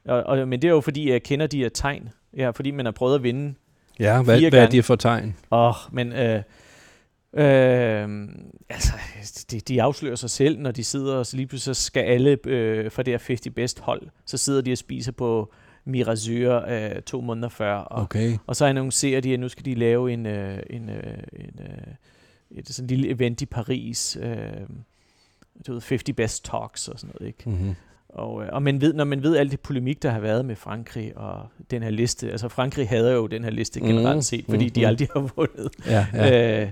Og, og, men det er jo fordi, jeg kender de her tegn. Ja, fordi man har prøvet at vinde Ja, hvad, hvad er det for tegn? Åh, oh, men... Uh, Øh, altså, de, de afslører sig selv, når de sidder, og så lige pludselig så skal alle øh, fra det her 50 Best hold, så sidder de og spiser på Mirazur øh, to måneder før. Og, okay. og så annoncerer de, at nu skal de lave en, øh, en, øh, en øh, et sådan lille event i Paris. Øh, du ved, 50 Best Talks og sådan noget, ikke? Mm-hmm. Og, øh, og man ved, når man ved alt det polemik, der har været med Frankrig og den her liste, altså Frankrig hader jo den her liste generelt mm, set, fordi mm, de aldrig har vundet. Ja, ja. Øh,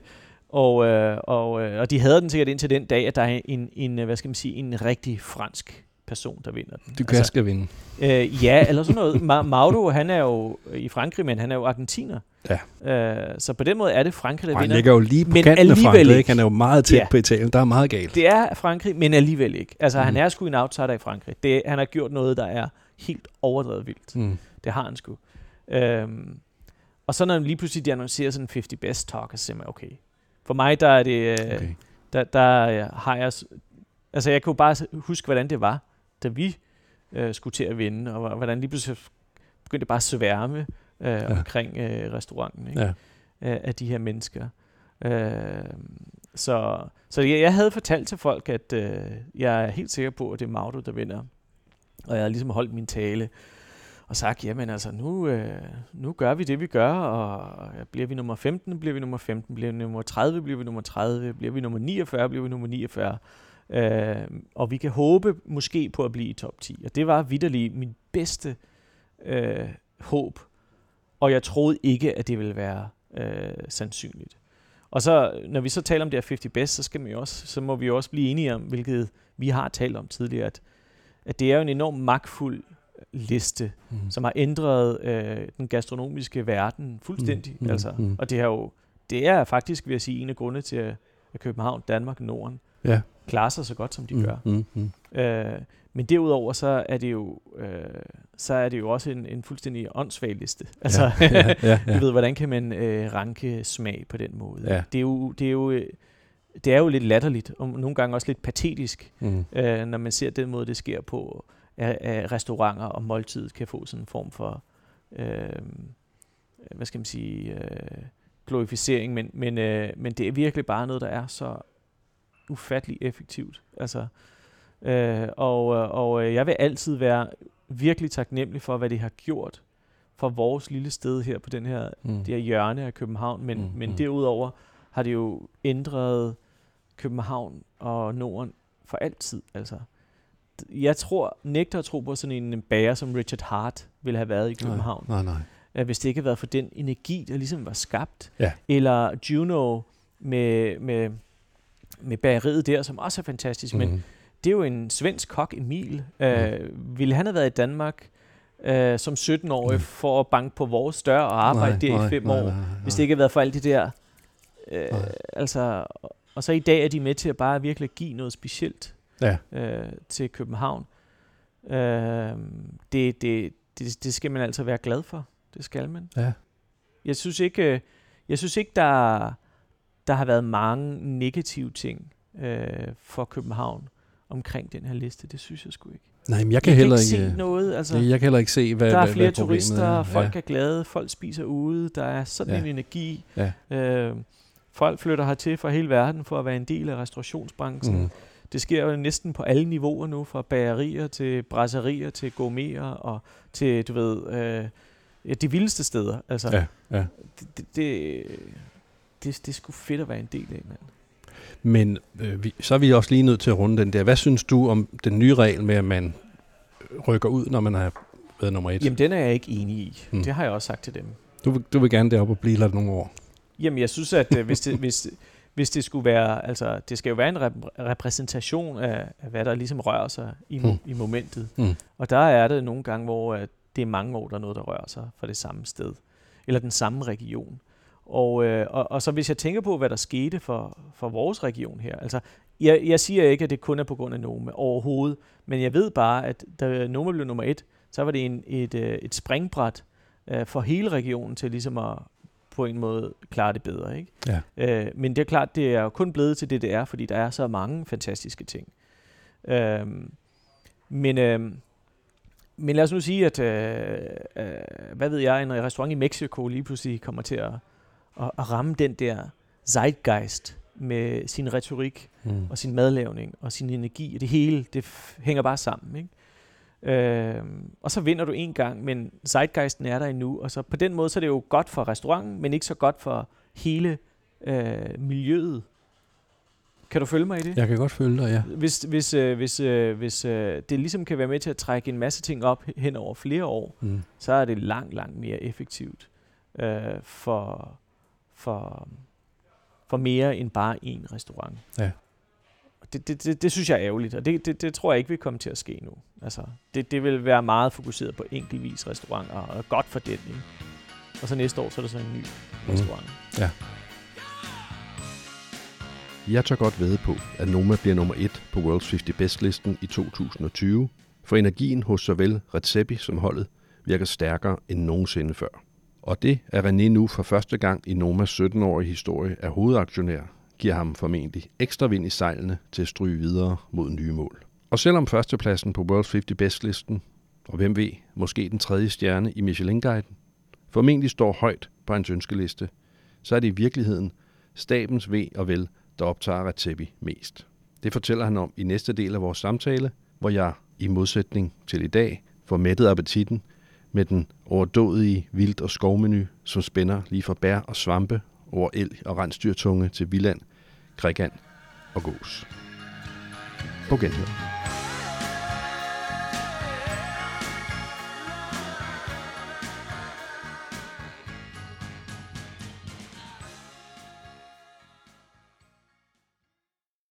og, øh, og, øh, og de havde den sikkert indtil den dag, at der er en, en hvad skal man sige, en rigtig fransk person, der vinder den. Du kan altså, skal vinde. Øh, ja, eller sådan noget. Ma- Mauro, han er jo i Frankrig, men han er jo argentiner. Ja. Øh, så på den måde er det Frankrig, der og vinder. Han ligger jo lige på men kanten af Frankrig, ikke? Han er jo meget tæt ja. på Italien. Der er meget galt. Det er Frankrig, men alligevel ikke. Altså, mm. han er sgu en outsider i Frankrig. Det, han har gjort noget, der er helt overdrevet vildt. Mm. Det har han sgu. Øhm, og så når lige pludselig de annoncerer sådan 50 best talk, så siger man, okay, for mig, der er det... Øh, okay. Der, der har jeg... Altså, jeg kunne bare huske, hvordan det var, da vi øh, skulle til at vinde, og hvordan lige pludselig begyndte bare at sværme øh, ja. omkring øh, restauranten ikke? Ja. Af, af de her mennesker. Øh, så så jeg, jeg havde fortalt til folk, at øh, jeg er helt sikker på, at det er Maudo, der vinder. Og jeg har ligesom holdt min tale og sagt, jamen altså, nu, øh, nu gør vi det, vi gør, og bliver vi nummer 15, bliver vi nummer 15, bliver vi nummer 30, bliver vi nummer 30, bliver vi nummer 49, bliver vi nummer 49. Øh, og vi kan håbe måske på at blive i top 10. Og det var vidderligt min bedste øh, håb, og jeg troede ikke, at det ville være øh, sandsynligt. Og så, når vi så taler om det her 50 best, så, skal vi også, så må vi jo også blive enige om, hvilket vi har talt om tidligere, at, at det er jo en enorm magtfuld liste, mm. som har ændret øh, den gastronomiske verden fuldstændig. Mm. Altså. Mm. Og det er jo det er faktisk, vil jeg sige, en af grunde til, at København, Danmark, Norden ja. klarer sig så godt, som de mm. gør. Mm. Mm. Øh, men derudover så er det jo øh, så er det jo også en, en fuldstændig åndssvag liste. Altså, <laughs> ja, ja, ja, ja. du ved, hvordan kan man øh, ranke smag på den måde? Ja. Det er jo det er jo øh, det er jo lidt latterligt, og nogle gange også lidt patetisk, mm. øh, når man ser den måde, det sker på af, af restauranter og måltid kan få sådan en form for, øh, hvad skal man sige, øh, glorificering, men, men, øh, men det er virkelig bare noget, der er så ufattelig effektivt. Altså, øh, og, og øh, jeg vil altid være virkelig taknemmelig for, hvad det har gjort for vores lille sted her på den her, mm. det her hjørne af København, men, mm. men mm. derudover har det jo ændret København og Norden for altid. Altså, jeg tror, nægter at tro på sådan en bager, som Richard Hart ville have været i København. Nej, nej, nej. Hvis det ikke havde været for den energi, der ligesom var skabt. Ja. Eller Juno med, med, med bageriet der, som også er fantastisk. Mm. Men mhm. det er jo en svensk kok, Emil. Øh, ville han have været i Danmark, øh, som 17-årig mm. for at banke på vores dør og arbejde nej, der nej, i fem nej, år, nej, nej, hvis det ikke havde været for alle de der... Øh, altså, og så i dag er de med til at bare virkelig give noget specielt ja. øh, til København. Øh, det, det, det, det skal man altså være glad for. Det skal man. Ja. Jeg synes ikke, øh, jeg synes ikke der, der har været mange negative ting øh, for København omkring den her liste. Det synes jeg sgu ikke. Nej, men jeg kan jeg heller kan ikke, ikke se noget. Altså, jeg kan heller ikke se, hvad Der er hvad, flere hvad turister, er. folk ja. er glade, folk spiser ude, der er sådan ja. en energi. Ja. Øh, folk flytter hertil fra hele verden for at være en del af restaurationsbranchen. Mm. Det sker jo næsten på alle niveauer nu, fra bagerier til brasserier til gourmeter og til, du ved, øh, de vildeste steder. Altså, ja, ja. Det, det, det, det, det er sgu fedt at være en del af, mand. Men øh, vi, så er vi også lige nødt til at runde den der. Hvad synes du om den nye regel med, at man rykker ud, når man har været nummer et? Jamen, den er jeg ikke enig i. Hmm. Det har jeg også sagt til dem. Du, vil, du vil gerne deroppe og blive der nogle år? Jamen, jeg synes, at øh, hvis, det, hvis, hvis det skulle være, altså, det skal jo være en rep- repræsentation af, af, hvad der ligesom rører sig i, hmm. i momentet. Hmm. Og der er det nogle gange, hvor at det er mange år, der er noget, der rører sig fra det samme sted. Eller den samme region. Og, øh, og, og så hvis jeg tænker på, hvad der skete for, for vores region her, altså jeg, jeg siger ikke, at det kun er på grund af Noma overhovedet, men jeg ved bare, at da Noma blev nummer et, så var det en, et, øh, et springbræt øh, for hele regionen til ligesom at på en måde klare det bedre. Ikke? Ja. Øh, men det er klart, det er kun blevet til det, det er, fordi der er så mange fantastiske ting. Øh, men, øh, men lad os nu sige, at øh, øh, hvad ved jeg, en restaurant i Mexico lige pludselig kommer til at at, at ramme den der zeitgeist med sin retorik mm. og sin madlavning og sin energi, og det hele, det hænger bare sammen, ikke? Øh, og så vinder du en gang, men zeitgeisten er der endnu, og så på den måde, så er det jo godt for restauranten, men ikke så godt for hele øh, miljøet. Kan du følge mig i det? Jeg kan godt følge dig, ja. Hvis, hvis, øh, hvis, øh, hvis øh, det ligesom kan være med til at trække en masse ting op hen over flere år, mm. så er det langt, langt mere effektivt øh, for, for, for mere end bare én restaurant. Ja. Det, det, det, det synes jeg er ærgerligt, og det, det, det tror jeg ikke vil komme til at ske nu. Altså, det, det vil være meget fokuseret på enkeltvis restauranter, og godt for den. Ikke? Og så næste år, så er der så en ny mm. restaurant. Ja. Jeg tør godt ved på, at Noma bliver nummer et på World's 50 Best-listen i 2020, for energien hos såvel Recepi som holdet virker stærkere end nogensinde før. Og det, at René nu for første gang i Nomas 17-årige historie er hovedaktionær, giver ham formentlig ekstra vind i sejlene til at stryge videre mod nye mål. Og selvom førstepladsen på World 50 Best-listen, og hvem ved, måske den tredje stjerne i Michelin-guiden, formentlig står højt på hans ønskeliste, så er det i virkeligheden stabens ved og vel, der optager Retsebi mest. Det fortæller han om i næste del af vores samtale, hvor jeg, i modsætning til i dag, får mættet appetitten med den overdådige vildt- og skovmenu, som spænder lige fra bær og svampe over el og rensdyrtunge til villand, krikand og gås. På genhør.